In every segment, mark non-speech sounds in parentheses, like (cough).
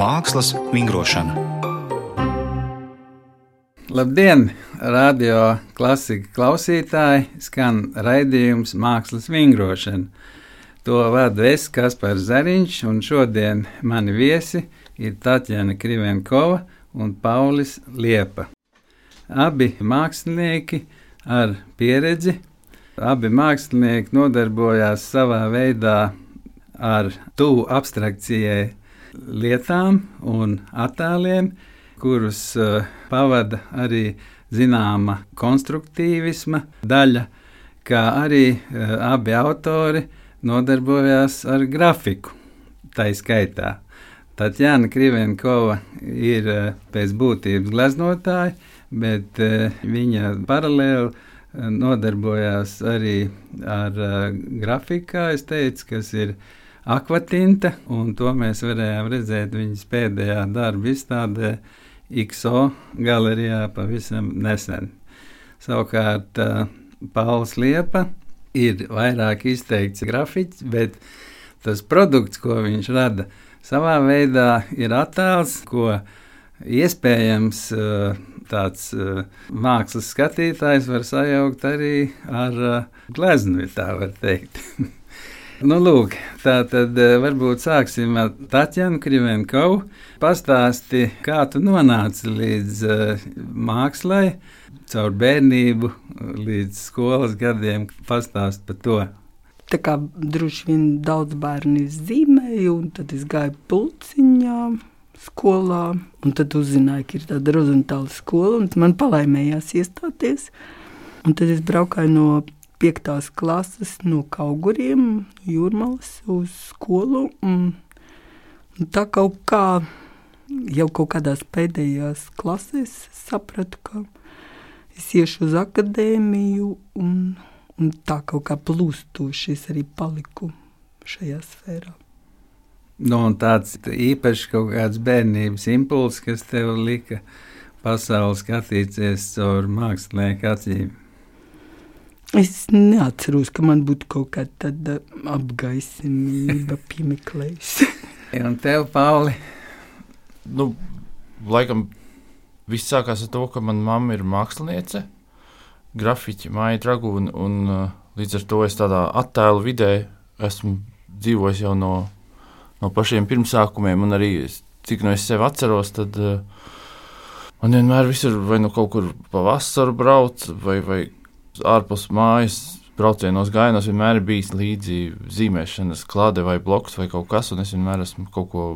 Mākslas vingrošana. Labdien, radio klasika klausītāji! Skan raidījums Mākslas vingrošana. To vadu es, Kaspars Zariņš, un šodien mani viesi ir Tatjana Krivenkova un Paulis Liepa. Abi mākslinieki ar pieredzi, abi mākslinieki nodarbojās savā veidā ar tuvu abstrakcijai lietām un attēliem, kurus uh, pavada arī zināma konstruktīvisma daļa, kā arī uh, abi autori nodarbojās ar grafiku. Tā izskaitā. Tatjana Krivenkova ir uh, pēc būtības gleznotāja, bet viņa paralēli nodarbojās arī ar uh, grafiku, kā es teicu, kas ir akvatinta, un to mēs varējām redzēt viņas pēdējā darba izstādē XO galerijā pavisam nesen. Savukārt Pauls Liepa ir vairāk izteikts grafiķis, bet tas produkts, ko viņš rada, savā veidā ir attēls, ko iespējams tāds mākslas skatītājs var sajaukt arī ar gleznu, tā var teikt. (laughs) Nu, lūk, tā tad varbūt sāksim ar Tatjanu Krivenkovu. Pastāsti, kā tu nonāci līdz uh, mākslai, caur bērnību līdz skolas gadiem. Pastāst par to. Tā kā droši vien daudz bērnu zīmēju, un tad es gāju pulciņā skolā, un tad uzzināju, ka ir tāda horizontāla skola, un man palaimējās iestāties. Un tad es braukāju no piektās klases no Kauguriem, Jūrmalas uz skolu. Un, un tā kaut kā jau kaut kādās pēdējās klasēs sapratu, ka es iešu uz akadēmiju un, un tā kaut kā plūstoši es arī paliku šajā sfērā. Nu, tāds īpašs kaut kāds bērnības impulss, kas tev lika pasauli skatīties caur mākslinieku acīm. Es neatceros, ka man būtu kaut kāda tāda apgaisinība (laughs) piemeklējusi. Un tev, Pauli? Nu, laikam viss sākās ar to, ka manā mamma ir māksliniece, grafiķa, māja dragūna, un uh, līdz ar to es tādā attēlu vidē esmu dzīvojis jau no, no pašiem pirmsākumiem, un arī cik no es sevi atceros, tad uh, man vienmēr visur vai nu kaut kur pa vasaru brauc, vai, vai ārpus mājas braucienos gājienos vienmēr ir bijis līdzi zīmēšanas klāte vai bloks vai kaut kas, un es vienmēr esmu kaut ko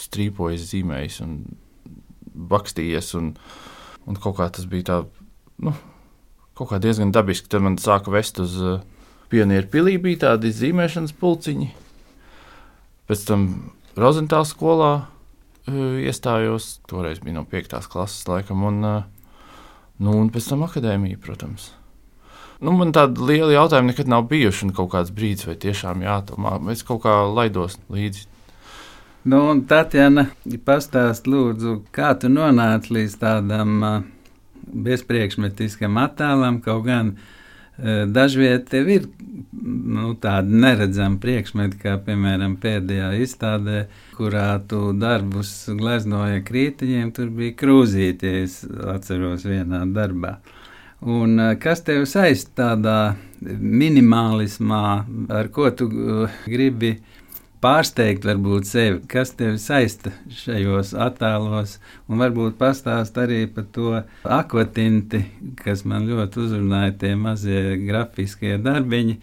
strīpojis, zīmējis un bakstījies. Un, un kaut kā tas bija tā, nu, kaut kā diezgan dabiski. Tad man sāka vest uz uh, pionieru pilī, bija tādi zīmēšanas pulciņi. Pēc tam Rozentāla skolā uh, iestājos, toreiz bija no 5. klases laikam, un, uh, nu, un pēc tam akadēmija, protams. Nu, man tāda liela jautājuma nekad nav bijuši. Kaut kāds brīdis, vai tiešām jādomā, es kaut kā laidos līdzi. Nu, Tatjana, pastāst, lūdzu, kā tu nonāci līdz tādam uh, bezpriekšmetiskiem attēlam, kaut gan uh, dažviet tev ir nu, tādi neredzami priekšmeti, kā piemēram pēdējā izstādē, kurā tu darbus gleznoja krītiņiem, tur bija krūzīties, atceros vienā darbā. Un eh, kas tev saist tādā minimālismā, ar ko tu uh, gribi pārsteigt varbūt sevi, kas tevi saista šajos attēlos, un varbūt pastāst arī par to akvatinti, kas man ļoti uzrunāja tie mazie grafiskie darbiņi,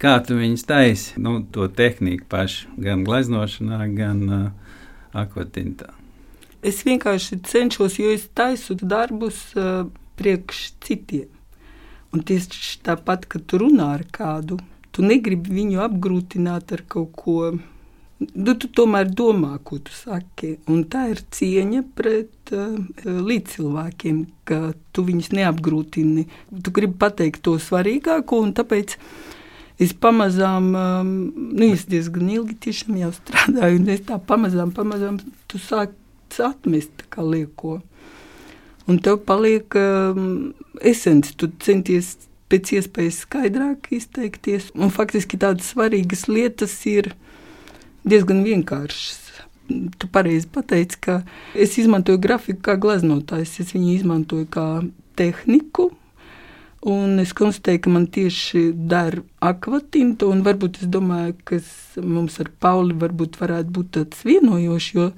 kā tu viņus taisi, nu, to tehniku pašu, gan gleznošanā, gan uh, akvatintā. Es vienkārši cenšos, jo es taisu darbus uh, priekš citiem. Un tieši tāpat, kad tu runā ar kādu, tu negribi viņu apgrūtināt ar kaut ko. Nu, tu tomēr domā, ko tu saki. Un tā ir cieņa pret uh, līdzcilvēkiem, ka tu viņus neapgrūtini. Tu gribi pateikt to svarīgāko, un tāpēc es pamazām, um, nu, es diezgan ilgi tiešām jau strādāju, un es tā pamazām, pamazām tu sāc atmest kā lieko un tev paliek um, esence. Tu centies pēc iespējas skaidrāk izteikties. Un faktiski tādas svarīgas lietas ir diezgan vienkāršas. Tu pareizi pateici, ka es izmantoju grafiku kā glaznotājs. Es viņu izmantoju kā tehniku, Un es konstatēju, ka man tieši der akvatinta, un varbūt es domāju, ka mums ar Pauli varbūt varētu būt tāds vienojošs, jo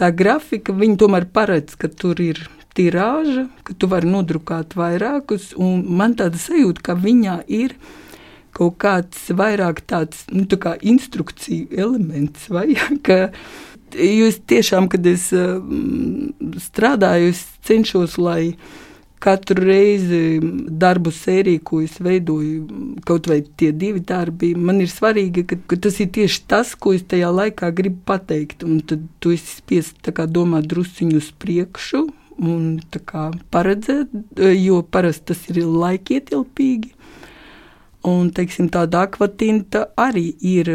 tā grafika, viņa tomēr paredz, ka tur ir tirāža, ka tu vari nodrukāt vairākus, un man tāda sajūta, ka viņā ir kaut kāds vairāk tāds, nu, tā instrukciju elements, vai, (laughs) ka jūs tiešām, kad es uh, strādāju, es cenšos, lai katru reizi darbu sēriju, ko es veidoju, kaut vai tie divi darbi, man ir svarīgi, ka, ka tas ir tieši tas, ko es tajā laikā gribu pateikt. Un tad tu esi spiests domāt drusciņu uz priekšu un kā, paredzēt, jo parasti tas ir laikietilpīgi. Un, teiksim, tāda akvatinta arī ir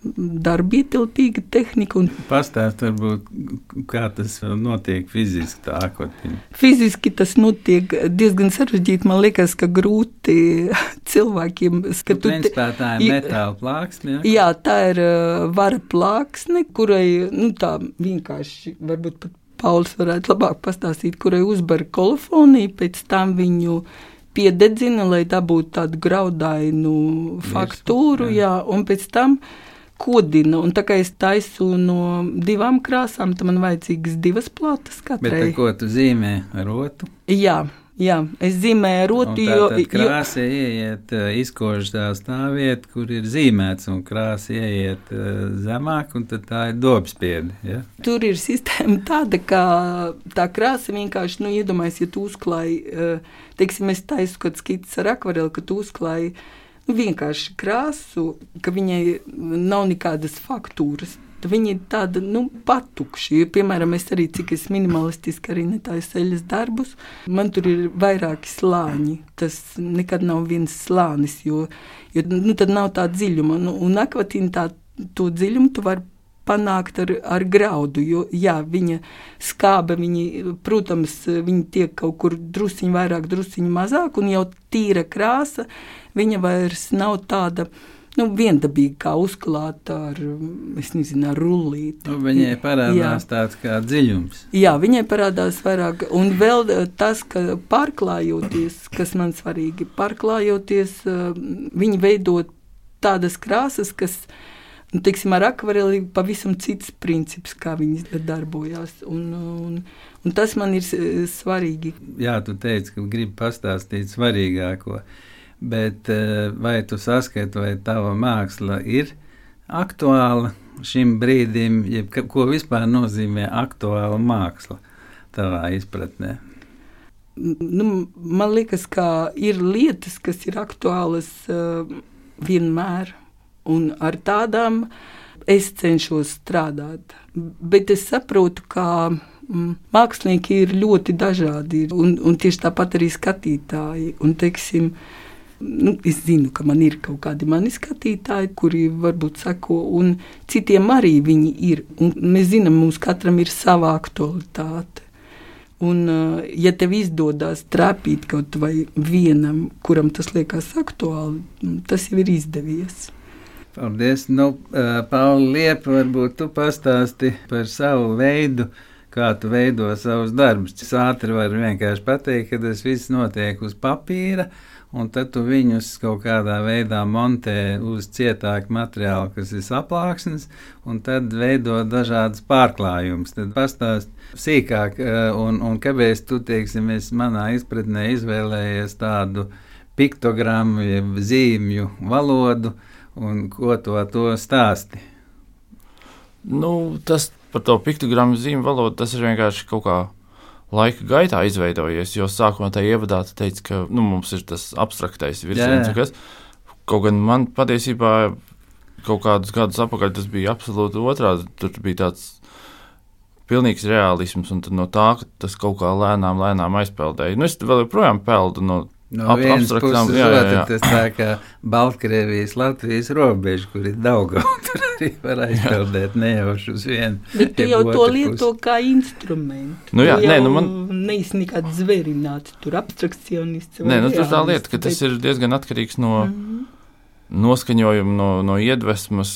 darbietilpīga tehnika. Un... Pastāst, varbūt, kā tas notiek fiziski, tā akvatīna. Fiziski tas notiek diezgan sarežģīti. Man liekas, ka grūti (laughs) cilvēkiem skatīt. Principā tā ir metāla plāksne. Ja? Jā, tā ir uh, vara plāksne, kurai, nu tā vienkārši, varbūt pat Pauls varētu labāk pastāstīt, kurai uzbar kolofoniju, pēc tam viņu piededzina, lai dabūtu tādu graudainu faktūru, jā. jā, un pēc tam kodina. Un tā kā es taisu no divām krāsām, tad man vajadzīgas divas plātas katrai. Bet ko tu zīmē ar rotu? Jā. Jā, es zīmēju rotu, jo krāsa jo... ieiet, izkož tā stāvvieta, kur ir zīmēts, un krāsa ieiet zemāk, un tad tā ir dobspiedi. Ja? Tur ir sistēma tāda, ka tā krāsa vienkārši, nu, iedomājies, ja tu uzklāji, teiksim, es taisu kaut skicis ar akvareli, ka tu uzklāji nu, vienkārši krāsu, ka viņai nav nekādas faktūras. Viņa ir tāda nu, patukša. Piemēram, es arī cik es minimalistiski arī netāju ceļas darbus. Man tur ir vairāki slāņi. Tas nekad nav viens slānis, jo, jo nu, tad nav tā dziļuma. Nu, un akvatīna tā, to dziļumu tu vari panākt ar, ar graudu. Jo, jā, viņa skābe, viņi, protams, viņi tiek kaut kur drusciņi vairāk, drusciņi mazāk, un jau tīra krāsa viņa vairs nav tāda. Nu, viendabīgi kā uzklāta ar, nezinu, ar rullīti. Nu, viņai parādās jā. tāds kā dziļums. Jā, viņai parādās vairāk. Un vēl eh, tas, ka pārklājoties, kas man svarīgi, pārklājoties, eh, viņi veidot tādas krāsas, kas, nu, teiksim, ar akvareli pavisam cits princips, kā viņi darbojās. Un, un, un tas man ir svarīgi. Jā, tu teici, ka gribi pastāstīt svarīgāko. Bet eh, vai tu saskati, vai tava māksla ir aktuāla šim brīdim, jeb ko vispār nozīmē aktuāla māksla tavā izpratnē? Nu, man liekas, ka ir lietas, kas ir aktuālas uh, vienmēr, un ar tādām es cenšos strādāt. Bet es saprotu, ka mm, mākslinieki ir ļoti dažādi, un, un tieši tāpat arī skatītāji. Un, teiksim, uh, Nu, es zinu, ka man ir kaut kādi mani skatītāji, kuri varbūt seko, un citiem arī viņi ir. Un mēs zinām, mums katram ir sava aktualitāte. Un, eh, ja tev izdodas trāpīt kaut vai vienam, kuram tas liekas aktuāli, nu, tas jau ir izdevies. Paldies. Nu, uh, Pauli, Liepa, varbūt tu pastāsti par savu veidu, kā tu veido savus darbus. Es ātri varu vienkārši pateikt, ka tas viss notiek uz papīra un tad tu viņus kaut kādā veidā montē uz cietāku materiālu, kas ir saplāksnes, un tad veido dažādas pārklājumus. Tad pastāst sīkāk, eh, un, un kāpēc tu, teiksim, es manā izpratnē izvēlējies tādu piktogrammu, jeb zīmju valodu, un ko to, to stāsti? Nu, tas par to piktogrammu zīmju valodu, tas ir vienkārši kaut kā laika gaitā izveidojies. Jo sākumā tā ievadā teica, ka nu, mums ir tas abstraktais virziens. Kas, kaut gan man patiesībā kaut kādus gadus atpakaļ tas bija absolūti otrādi. Tur bija tāds pilnīgs realisms, un no tā tas kaut kā lēnām, lēnām aizpeldēja. Nu, es vēl joprojām peldu no No Ap- vienas puses, jā, jā, jā. tas tā kā Baltkrievijas, Latvijas robeža, kur ir Daugava, (laughs) tur arī var aizpeldēt nejauši uz vienu. Bet tu jau to lieto kā instrumentu. Nu jā, Tu nē, nu man- Neesi nekāds zvērināts, tur abstrakcionists. Nē, nu, tur tā lieta, ka tas bet- ir diezgan atkarīgs no Mhm. noskaņojuma, no, no iedvesmas,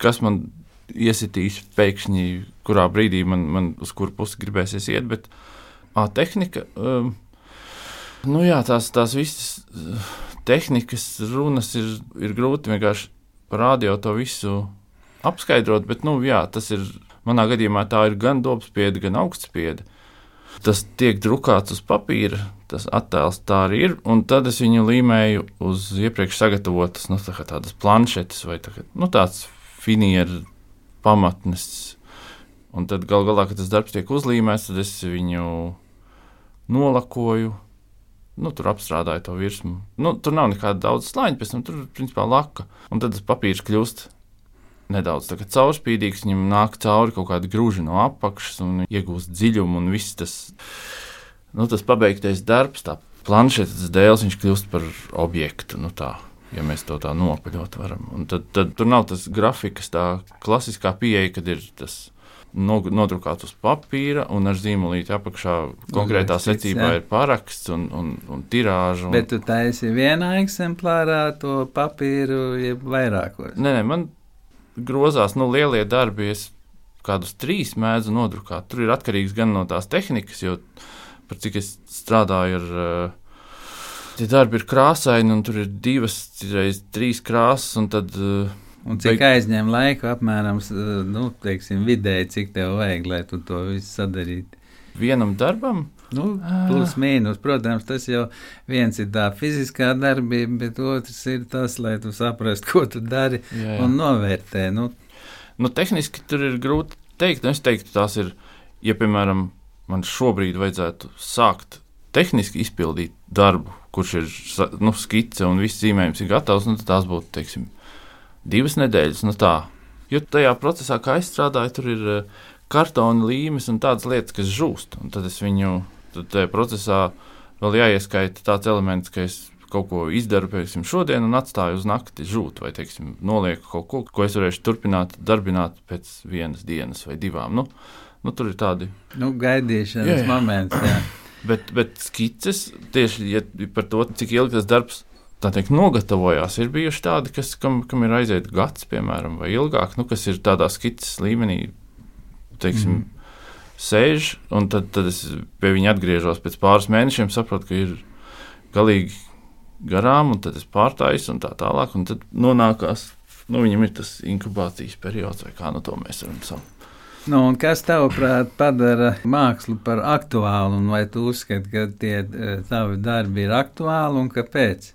kas man iesitīs pēkšņi, kurā brīdī man, man uz kuru pusi gribēsies iet. Bet ā, tehnika, um, nu jā, tās, tās visas uh, tehnikas runas ir, ir grūti vienkārši radio to visu apskaidrot, bet nu, jā, tas ir manā gadījumā tā ir gan dobspiede, gan augstspiede. Tas tiek drukāts uz papīra, tas attēls tā arī ir, un tad es viņu līmēju uz iepriekš sagatavotas, nu, tā kā tādas planšetes vai tā, kā, nu, tāds finieru pamatnes. Un tad gal galā, kad tas darbs tiek uzlīmēts, tad es viņu nolakoju. Nu, tur apstrādāju to virsmu. Nu, tur nav nekāda daudz slāņa, pēc tam tur principā laka. Un tad tas papīrs kļūst nedaudz caurspīdīgs, viņam nāk cauri kaut kāda grūža no apakšas un iegūst dziļumu un viss tas, nu, tas pabeigtais darbs, tā planšetes dēls, viņš kļūst par objektu. Nu, tā. Ja mēs to tā nopaļot varam. Un tad, tad tur nav tas grafikas, tā klasiskā pieeja, kad ir tas nodrukāts uz papīra un ar zīmolīti apakšā konkrētā Uzrakstīts, secībā jā. ir paraksts un, un, un tirāža. Un... Bet tu taisi vienā eksemplārā to papīru, jeb vairākos. Nē, nē, man grozās, nu, lielie darbi. Es kādus trīs mēdzu nodrukāt. Tur ir atkarīgs gan no tās tehnikas, jo par cik es strādāju ar. Uh, Tie darbi ir krāsaini, un tur ir divas, reizes trīs krāsas, un tad uh, Un cik Beig- aizņem laiku, apmēram, nu, teiksim, vidēji, cik tev vajag, lai tu to visu sadarītu. vienam darbam Nu, plus mīnus, protams, tas jau viens ir tā fiziskā darbība, bet otrs ir tas, lai tu saprastu, (laughs) ko tu dari jā, jā. un novērtē. Nu, Nu, tehniski tur ir grūti pateikt. Nu, es teiktu, tās ir, ja, piemēram, man šobrīd vajadzētu sākt tehniski izpildīt darbu, kurš ir nu, skice un viss zīmējums ir gatavs, nu, tad tās būtu, teiksim, divas nedēļas. Nu, tā. Jo tajā procesā, kā es strādāju, tur ir eh, kartona līmes un tādas lietas, kas žūst. Un tad es viņu, tad tajā procesā vēl jāieskaita tāds elements, ka es kaut ko izdaru, piemēram, šodien un atstāju uz nakti žūt, vai, teiksim, nolieku kaut ko, ko es varēšu turpināt darbināt pēc vienas dienas vai divām. Nu, nu, tur ir tādi nu gaidīšanas Jā, jā. moments. Jā. Bet, bet skices, tieši ja par to, cik ilgi tas darbs tā teikt, nogatavojās, ir bijuši tādi, kas, kam, kam ir aiziet gads, piemēram, vai ilgāk, nu, kas ir tādā skices līmenī, teiksim, mm. sēž, un tad, tad es pie viņa atgriežos pēc pāris mēnešiem, saprotu, ka ir galīgi garām, un tad es pārtāju un tā tālāk, un tad nonākās, nu, viņam ir tas inkubācijas periods, vai kā nu to mēs varam saukt. Nu, kas tavuprāt padara mākslu par aktuālu, un vai tu uzskati, ka tie eh, tavi darbi ir aktuāli un kāpēc?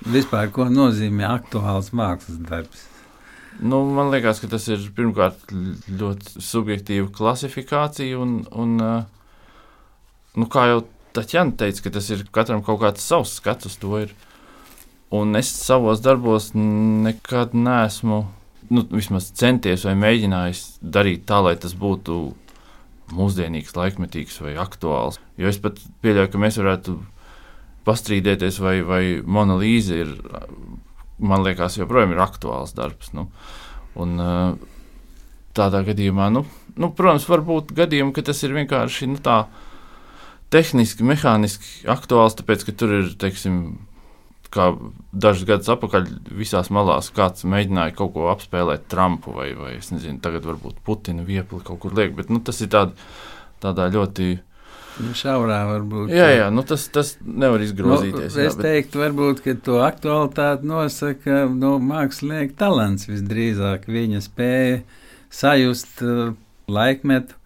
Vispār, ko nozīmē aktuāls mākslas darbs? Nu, man liekas, ka tas ir pirmkārt ļoti subjektīva klasifikācija, un, un uh, nu, kā jau Taķēna teica, ka tas ir katram kaut kāds savs skats uz to. Ir. Un es savos darbos nekad neesmu nu, centies vai mēģinājis darīt tā, lai tas būtu mūsdienīgs, laikmetīgs vai aktuāls. Jo es pat pieļauju, ka mēs varētu pastrīdēties, vai, vai monolīze ir, man liekas, joprojām ir aktuāls darbs. Nu. Un, tādā gadījumā, nu, nu, protams, var būt gadījumi, ka tas ir vienkārši nu, tā tehniski, mehāniski aktuāls, tāpēc, ka tur ir, teiksim, kā dažus gadus atpakaļ visās malās kāds mēģināja kaut ko apspēlēt Trumpu vai, vai es nezinu, tagad varbūt Putina viepli kaut kur liek, bet nu, tas ir tād, tādā ļoti. Nu, šaurā varbūt. Jā, jā, nu tas, tas nevar izgrozīties. Nu, jā, es teiktu, varbūt, ka to aktualitāti nosaka nu, mākslinieka talants visdrīzāk. Viņa spēja sajust uh, laikmetu,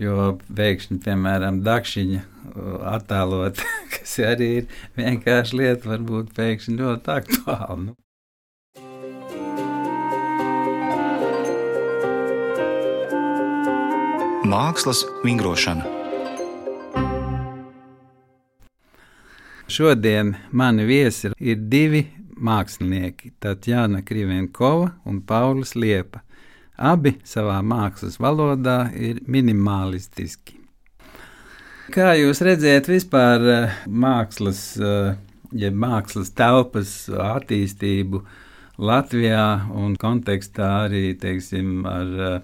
jo pēkšņi, piemēram, dakšiņa uh, attēlot, (laughs) kas arī ir vienkārši lieta, varbūt pēkšņi ļoti aktuāla. Nu. Mākslas vingrošana. Šodien mani viesi ir- divi mākslinieki - Tatjana Krivenkova un Paulis Liepa. Abi savā mākslas valodā ir minimalistiski. Kā jūs redzējat vispār eh, mākslas, eh, ja mākslas telpas attīstību Latvijā un kontekstā arī, teiksim, ar eh,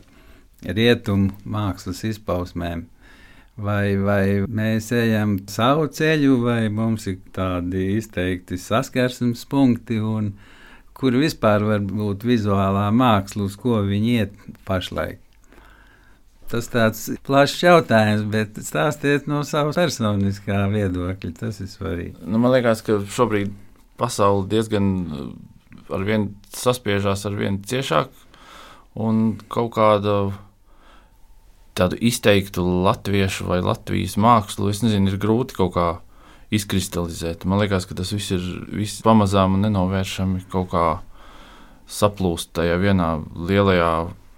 rietumu mākslas izpausmēm? Vai, vai mēs ejam savu ceļu, vai mums ir tādi izteikti saskarsmes punkti, un kur vispār var būt vizuālā māksla, uz ko viņi iet pašlaik? Tas tāds plašs jautājums, bet stāstiet no savas personiskā viedokļa. Tas ir svarīgi. Nu, man liekas, ka šobrīd pasaule diezgan ar vien saspiežās ar vien ciešāk, un kaut kāda tādu izteiktu latviešu vai latvijas mākslu, es nezinu, ir grūti kaut kā izkristalizēt. Man liekas, ka tas viss ir viss pamazām un nenovēršami kaut kā saplūst tajā vienā lielajā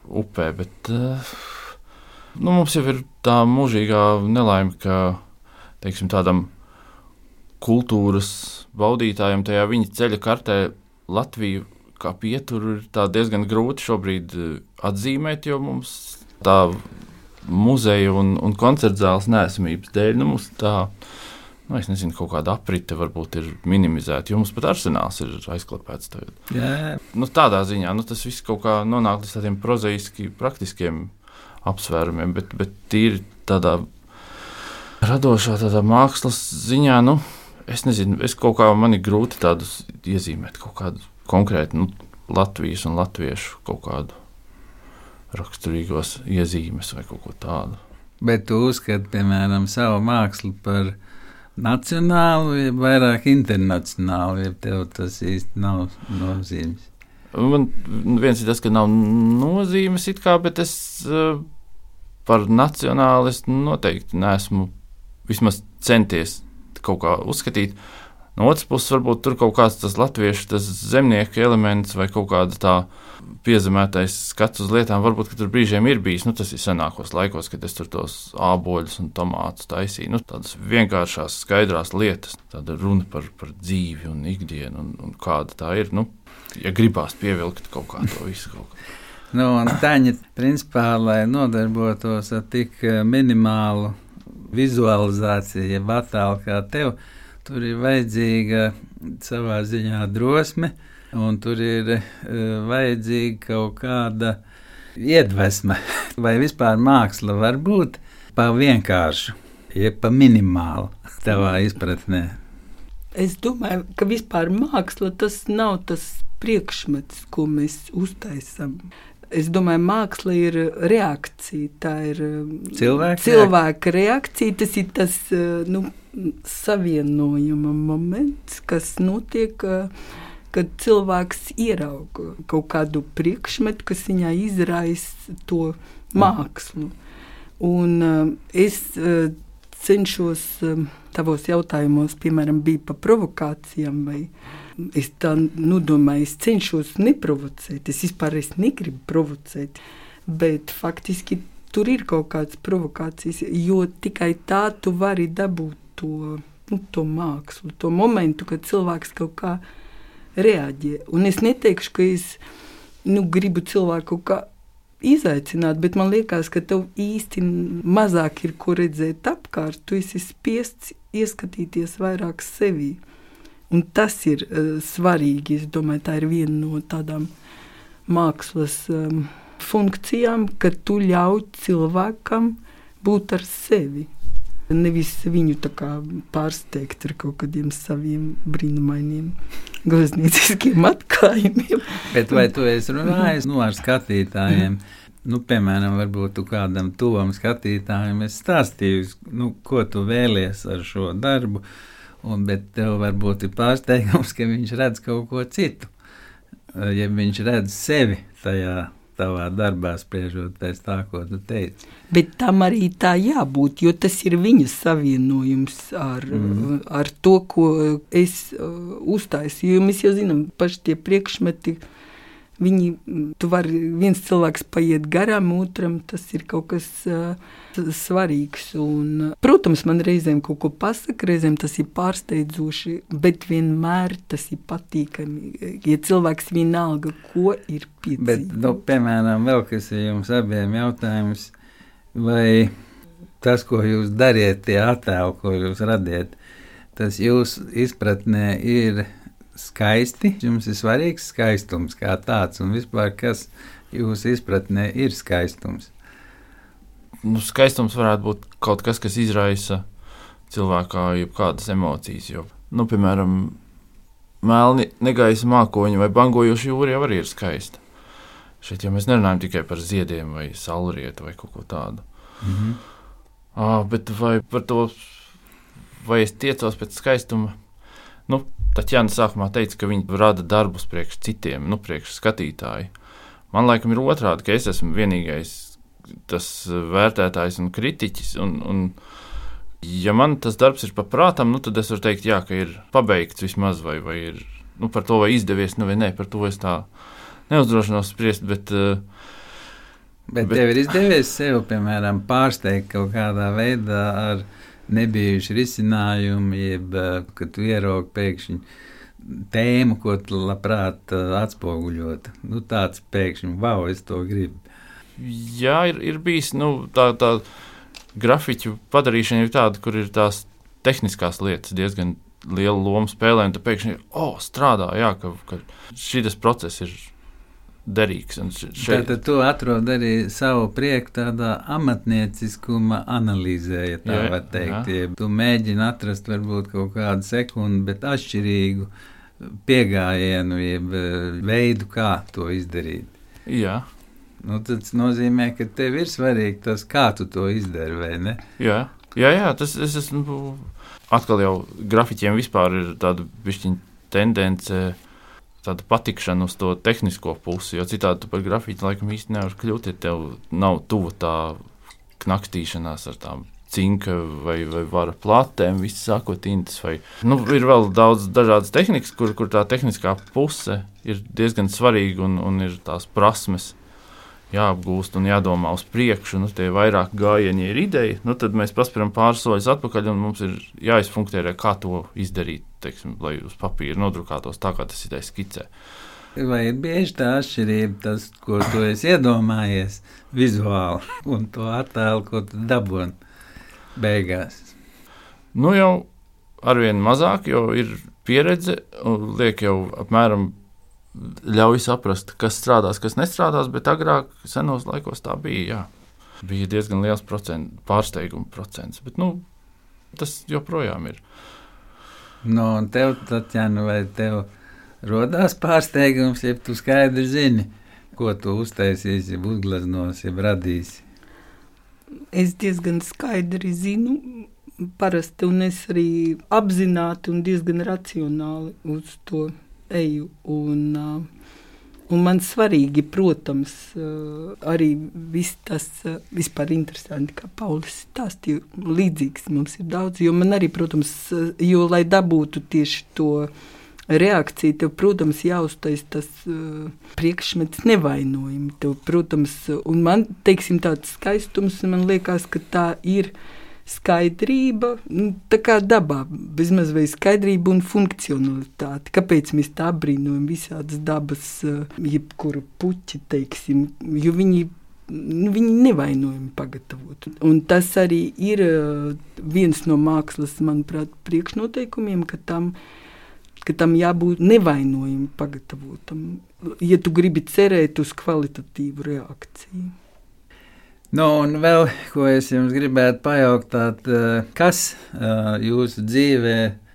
upē. Bet, nu, mums jau ir tā mūžīgā nelaime, ka teiksim, tādam kultūras baudītājam tajā viņa ceļa kartē Latviju kā pieturu ir diezgan grūti šobrīd atzīmēt, jo mums tā muzeja un, un koncerta zāles nesamības dēļ nu, mums tā. Nu, es nezinu, kaut kāda aprite varbūt ir minimizēta, jo mums pat arsenāls ir aizklāpēts. Nu, tādā ziņā nu, tas viss kaut kā nonāk līdz tādiem prozaiski, praktiskiem apsvērumiem, bet, bet tīri tādā radošā, tādā mākslas ziņā, nu, es nezinu, es kaut kā man ir grūti tādus iezīmēt, kaut kādu konkrētu nu, Latvijas un Latviešu kaut kādu raksturīgos iezīmes vai kaut ko tādu. Bet tu uzskati, piemēram, savu mākslu par nacionālu, vai vairāk internacionālu, ja tev tas īsti nav nozīmes? Man viens ir tas, ka nav nozīmes it kā, bet es uh, par nacionālu es noteikti neesmu vismaz centies kaut kā uzskatīt. No otras puses, varbūt tur kaut kāds tas latviešu tas zemnieku elements vai kaut kāda tā piezemētais skats uz lietām. Varbūt tur brīžiem ir bijis, nu, tas ir senākos laikos, kad es tur tos āboļus un tomātus taisīju. Nu, tādas vienkāršās, skaidrās lietas, tāda runa par, par dzīvi un ikdienu un, un kāda tā ir. Nu, ja gribās pievilkt kaut kā to visu. (laughs) Nu, Taņa, principā, lai nodarbotos ar tik eh, minimālu vizualizāciju, jeb attēlu kā tev, tur ir vajadzīga savā ziņā drosme un tur ir uh, vajadzīga kaut kāda iedvesma, (laughs) vai vispār māksla var būt pa vienkāršu, jeb pa minimālu tavā izpratnē. Es domāju, ka vispār māksla tas nav tas priekšmets, ko mēs uztaisām. Es domāju, māksla ir reakcija. Tā ir cilvēka, cilvēka reakcija. Tas ir tas nu, savienojuma moments, kas notiek. Uh, kad cilvēks ierauga kaut kādu priekšmetu, kas viņā izraisa to mākslu. Un, uh, es uh, cenšos uh, tavos jautājumos, piemēram, bija par provokācijām. Es tā nu, domāju, es cenšos neprovocēt. Es vispār es negribu provocēt. Bet faktiski tur ir kaut kādas provokācijas, jo tikai tā tu vari dabūt to, nu, to mākslu, to momentu, kad cilvēks kaut kādā reaģē. Un es neteikšu, ka es nu, gribu cilvēku kaut kā izaicināt, bet man liekas, ka tev īsti mazāk ir ko redzēt apkārt. Tu esi spiests ieskatīties vairāk sevī. Un tas ir uh, svarīgi. Es domāju, tā ir viena no tādām mākslas um, funkcijām, ka tu ļauj cilvēkam būt ar sevi. Nevis viņu pārsteigt ar kaut kādiem saviem brīnumainiem gleznieciskiem atklājumiem. Bet vai tu esi runājis nu, ar skatītājiem? Nu, piemēram, varbūt kādam tuvam skatītājam esi stāstījis, nu, ko tu vēlies ar šo darbu, un, bet tev varbūt ir pārsteigums, ka viņš redz kaut ko citu. Ja viņš redz sevi tajā tavā darbā, spriežot pēc tā, ko tu teici. Bet tam arī tā jābūt, jo tas ir viņa savienojums ar, mm. ar to, ko es uh, uztaisīju. Jo mēs jau zinām, paši tie priekšmeti. Viņi, tu vari viens cilvēks paiet garām, otram tas ir kaut kas uh, svarīgs. Un, protams, man reizēm kaut ko pasaka, reizēm tas ir pārsteidzoši, bet vienmēr tas ir patīkami. Ja cilvēks vienalga, ko ir piedzīvojis. Nu, piemēram, vēl kas ir jums abiem jautājums, vai tas, ko jūs dariet, tie attēli, ko jūs radiet, tas jūsu izpratnē ir skaisti. Jums ir svarīgs skaistums kā tāds, un vispār kas jūsu izpratnē ir skaistums. Nu, skaistums varētu būt kaut kas, kas izraisa cilvēkā jebkādas emocijas. Jo, nu, piemēram, melni negaisa mākoņi vai bangojoši jūra jau ir skaista. Šeit jau mēs nerunājam tikai par ziediem vai saulrietu vai kaut ko tādu. Mm -hmm. à, bet vai par to, vai es tiecos pēc skaistuma? Nu, Taķēna sākumā teica, ka viņi rada darbus priekš citiem, nu, priekš skatītāju. Man liekas, ir otrādi, ka es esmu vienīgais tas vērtētājs un kritiķis. Un, un, ja man tas darbs ir paprātam, nu, tad es varu teikt, jā, ka ir pabeigts vismaz, vai, vai ir nu, par to, vai izdevies, nu, vai nē, par to es tā neuzdrošinos spriest. Bet, uh, Bet, bet tev ir izdevies sev, piemēram, pārsteigt kaut kādā veidā ar nebijušu risinājumu, jeb kad tu ieraugi pēkšņi tēmu, ko tu labprāt uh, atspoguļot. Nu, tāds pēkšņi, wow, es to gribu. Jā, ir, ir bijis nu, tā, tā grafiķu padarīšana ir tāda, kur ir tās tehniskās lietas diezgan liela loma spēlē, un tu pēkšņi oh, strādā, jā, ka, ka šis process ir derīgs. Šeit... Tad tu atrod arī savu prieku tādā amatnieciskuma analīzē, ja tā jā, var teikt. Jā. Tu mēģini atrast varbūt kaut kādu sekundi, bet atšķirīgu piegājienu, jeb eh, veidu, kā to izdarīt. Jā. Nu, tas nozīmē, ka tev ir svarīgi tas, kā tu to izdari, vai ne? Jā, jā, jā tas es esmu. Atkal jau grafiķiem vispār ir tāda tendence, tāda patikšana uz to tehnisko pusi. Jo citādi tu par grafiķu laikam īsti nevari kļūt, ja tev nav tuva tā knakstīšanās ar tām cinka vai, vai vara platēm, viss sākot intas. Vai, nu, ir vēl daudz dažādas tehnikas, kur, kur tā tehniskā puse ir diezgan svarīga un, un ir tās prasmes jāapgūst un jādomā uz priekšu, nu, tie vairāk gājieni ir ideja, nu, tad mēs paspēram pāris soļus atpakaļ un mums ir jāizfunkcionē, kā to izdarīt, teiksim, lai uz papīra nodrukātos tā, kā tas ir skicē. Vai ir bieži tā atšķirība, tas, ko tu esi iedomājies vizuāli, un to attēlu, ko tu dabūji beigās? Nu, jau arvien mazāk, jo ir pieredze, un liek jau apmēram ļauj saprast, kas strādās, kas nestrādās, bet agrāk, senos laikos tā bija. Jā. Bija diezgan liels procent, pārsteiguma procents, bet nu, tas joprojām ir. No, un tev, Tatjana, vai tev rodās pārsteigums, ja tu skaidri zini, ko tu uztaisīsi, uzgleznosi, radīsi? Es diezgan skaidri zinu, parasti, un es arī apzināti un diezgan racionāli uz to eju. Un, uh, Un man svarīgi, protams, uh, arī viss tas uh, vispār interesanti, kā Paulis stāstīja, līdzīgs mums ir daudz, jo man arī, protams, jo, lai dabūtu tieši to reakciju, tev, protams, jāuztais tas uh, priekšmets nevainojumi. Tev, protams, un man, teiksim, tāds skaistums, man liekas, ka tā ir, skaidrība, nu, tā kā dabā, bezmaz vai skaidrība un funkcionalitāte. Kāpēc mēs tā brīnojam visādas dabas, eh, jebkuru puķi, teiksim, jo viņi nu, viņi nevainojami pagatavot. Un tas arī ir uh, viens no mākslas, manuprāt, priekšnoteikumiem, ka tam, ka tam jābūt nevainojami pagatavotam, ja tu gribi cerēt uz kvalitatīvu reakciju. Nu, un vēl, ko es jums gribētu pajautāt, eh, kas eh, jūsu dzīvē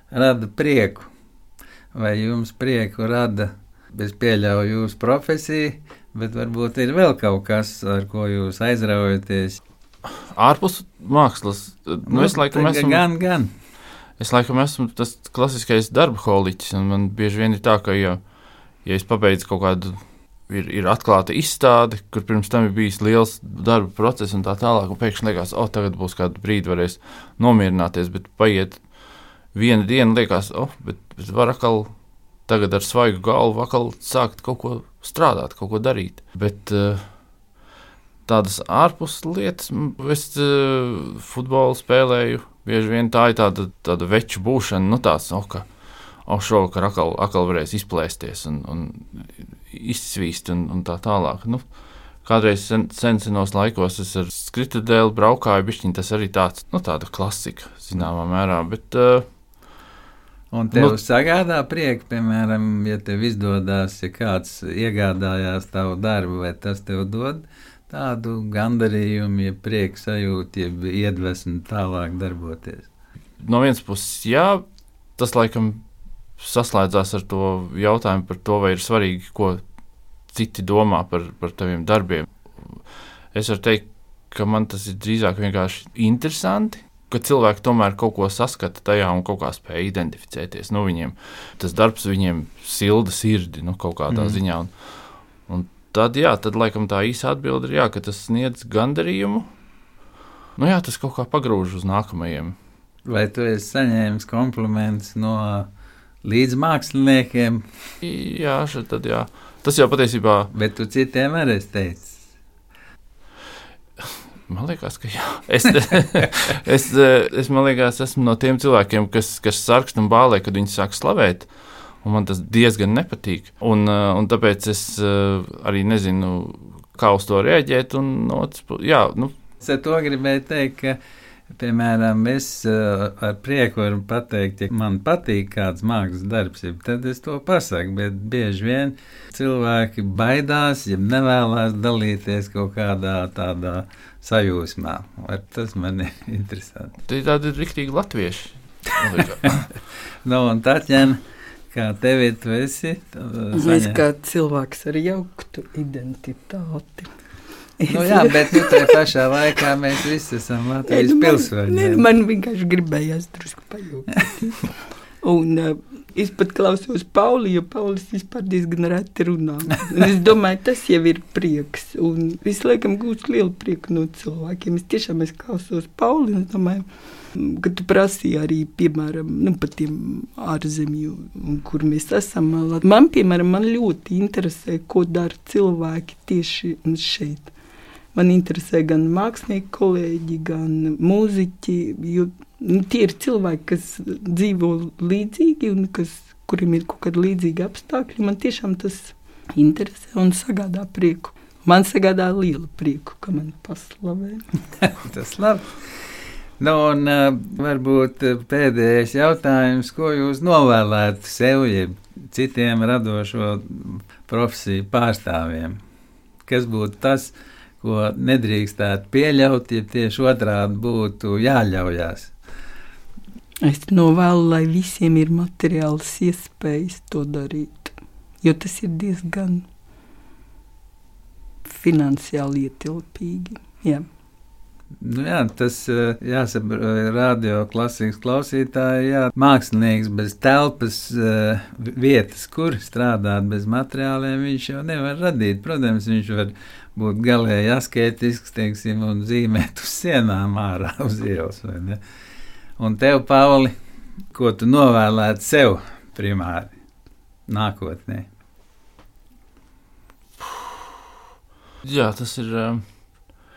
rada prieku? Vai jums prieku rada, es pieļauju, jūsu profesija, bet varbūt ir vēl kaut kas, ar ko jūs aizraujaties? Ārpus mākslas. Nu, nu, es laikam esmu. Gan, gan. Es laikam esmu tas klasiskais darba holiķis, un man bieži vien ir tā, ka, ja, ja es pabeidzu kaut kādu ir, ir atklāta izstāde, kur pirms tam ir bijis liels darba process un tā tālāk. Un pēkšņi liekas, o, oh, tagad būs kāda brīdi, varēs nomierināties, bet paiet viena diena, liekas, o, oh, bet, bet var atkal tagad ar svaigu galvu atkal sākt kaut ko strādāt, kaut ko darīt. Bet uh, tādas ārpus lietas, es uh, futbolu spēlēju, bieži vien tā ir tāda, tāda veču būšana, nu tāds, oh, ka, oh, šovakar atkal, atkal varēs izplēsties un, un izsvīst un, un tā tālāk. Nu, Kādreiz sen, sen senos laikos es ar skritudēlu braukāju, bišķiņ tas arī tāds, nu, tāda klasika, zināmā mērā, bet uh, Un tev Nu- sagādā prieku, piemēram, ja tev izdodas, ja kāds iegādājās tavu darbu, vai tas tev dod tādu gandarījumu, ja prieku sajūtu, ja iedvesmu tālāk darboties. no vienas puses, jā, tas laikam saslēdzās ar to jautājumu par to, vai ir svarīgi, ko citi domā par, par taviem darbiem. Es varu teikt, ka man tas ir drīzāk vienkārši interesanti. Ka cilvēki tomēr kaut ko saskata tajā un kaut kā spēj identificēties. Nu, viņiem tas darbs viņiem silda sirdi nu, kaut kādā mm. ziņā. Un, un tad, jā, tad laikam tā īsa atbilde ir, jā, ka tas sniedz gandarījumu. Nu, jā, tas kaut kā pagrūž uz nākamajiem Vai tu esi saņēmis komplimentus no līdzmāksliniekiem, Jā, šeit tad jā. Tas jau patiesībā, bet tu citiem arī esi teicis? man liekas, ka jā. Es, (laughs) es, es man liekas, esmu no tiem cilvēkiem, kas, kas sarkst un bālē, kad viņi sāk slavēt. Un man tas diezgan nepatīk. Un, eh, un tāpēc es eh, arī nezinu, kā uz to reaģēt. Un, no jā, nu, Es ar to gribēju teikt, ka, piemēram, es uh, ar prieku varu pateikt, ja man patīk kāds mākslas darbs, ja, tad es to pasaku. Bet bieži vien cilvēki baidās, ja nevēlas dalīties kaut kādā tādā sajūsmā. Ar tas man ir (laughs) interesanti. tie tādi ir riktīgi latvieši. Man liekas. (laughs) Nu, un Tatjana, kā tev ir, tu esi? uh, Es saņem- kā cilvēks ar jauktu identitāti. Nu, jā, bet nu, tajā pašā laikā mēs visi esam Latvijas nu, man, pilsoņi. nu, man vienkārši gribējās drusku pajūgt. Un uh, es pat klausos Pauli, jo Paulis vispār diezgan reti runā. Un es domāju, tas jau ir prieks. Un es laikam gūstu lielu prieku no cilvēkiem. Es tiešām es klausos Pauli un domāju, ka tu prasīji arī, piemēram, nu, par tiem ārzemju, kur mēs esam. Man, piemēram, man ļoti interesē, ko dara cilvēki tieši šeit. Man interesē gan mākslinieki, kolēģi, gan mūziķi. Jo, nu, tie ir cilvēki, kas dzīvo līdzīgi un kas, kuriem ir kaut kādi līdzīgi apstākļi. Man tiešām tas interesē un sagādā prieku. Man sagādā lielu prieku, ka man paslavē. (laughs) Tas labi. Nu, un, uh, varbūt uh, pēdējais jautājums, ko jūs novēlētu sev, jeb citiem radošo profesiju pārstāvjiem? Kas būtu tas, ko nedrīkstētu pieļaut, ja tieši otrādi būtu jāļaujās? Es novēlu, lai visiem ir materiāls iespējas to darīt, jo tas ir diezgan finansiāli ietilpīgi. Jā. Nu, jā, tas uh, jāsaprot radio klasikas klausītāji. Jā, mākslinieks bez telpas, uh, vietas, kur strādāt bez materiāliem, viņš jau nevar radīt. Protams, viņš var būt galēji asketisks teiksim, un zīmēt uz sienām ārā (laughs) uz ielas. Un tev, Pauli, ko tu novēlētu sev primāri nākotnē? jā, tas ir um,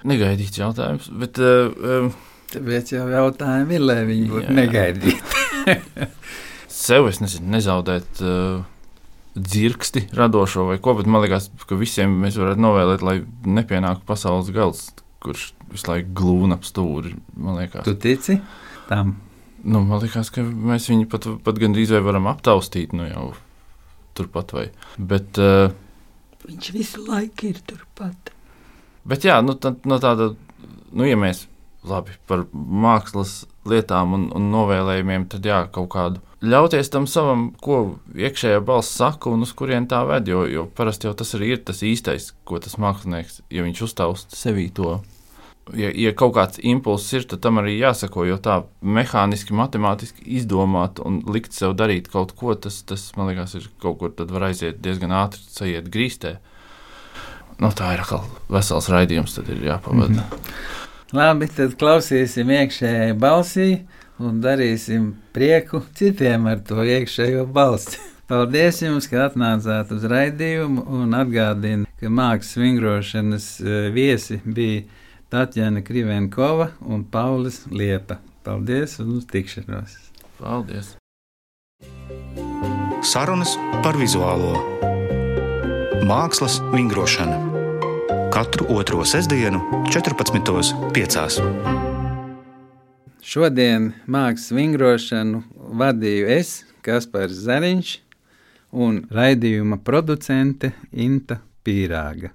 negaidīts jautājums. Bet, um, Tāpēc jau jautājumi ir, lai viņi būtu negaidīti. (laughs) sev es nezinu, nezaudēt uh, dzirksti radošo vai ko, bet man liekas, ka visiem mēs varētu novēlēt, lai nepienāktu pasaules gals, kurš visu laiku glūna ap stūri. Tu tici tam? nu, man liekas ka mēs viņu pat, pat gandrīz vai varam aptaustīt, nu jau turpat vai. Bet, uh, Viņš visu laiku ir turpat. Bet jā, nu, tā, no tāda, nu, ja mēs labi par mākslas lietām un, un novēlējumiem, tad jā, kaut kādu ļauties tam savam, ko iekšējā balss saka un uz kurien tā ved. Jo, jo parasti jau tas arī ir tas īstais, ko tas mākslinieks, ja viņš uztausta sevī to. Ja, ja kaut kāds impulss ir, tad tam arī jāsako, jo tā mehāniski, matemātiski izdomāt un likt sev darīt kaut ko, tas, tas man liekas, ir kaut kur tad var aiziet diezgan ātri, sajiet grīstē. Nu, tā ir atkal vesels raidījums, tad ir jāpavada. Mm -hmm. Labi, tad klausīsim iekšējai balsī un darīsim prieku citiem ar to iekšējo balsi. (laughs) Paldies jums, ka atnācāt uz raidījumu un atgādinu, ka mākslas vingrošanas eh, viesi bija Tatjana Krivenkova un Paulis Liepa. Paldies un uz tikšanos! Paldies! Sarunas par vizuālo mākslas vingrošanu. katru otro sestdienu, 14.5. Šodien mākslas vingrošanu vadīju es, Kaspars Zariņš, un raidījuma producente Inta Pīrāga.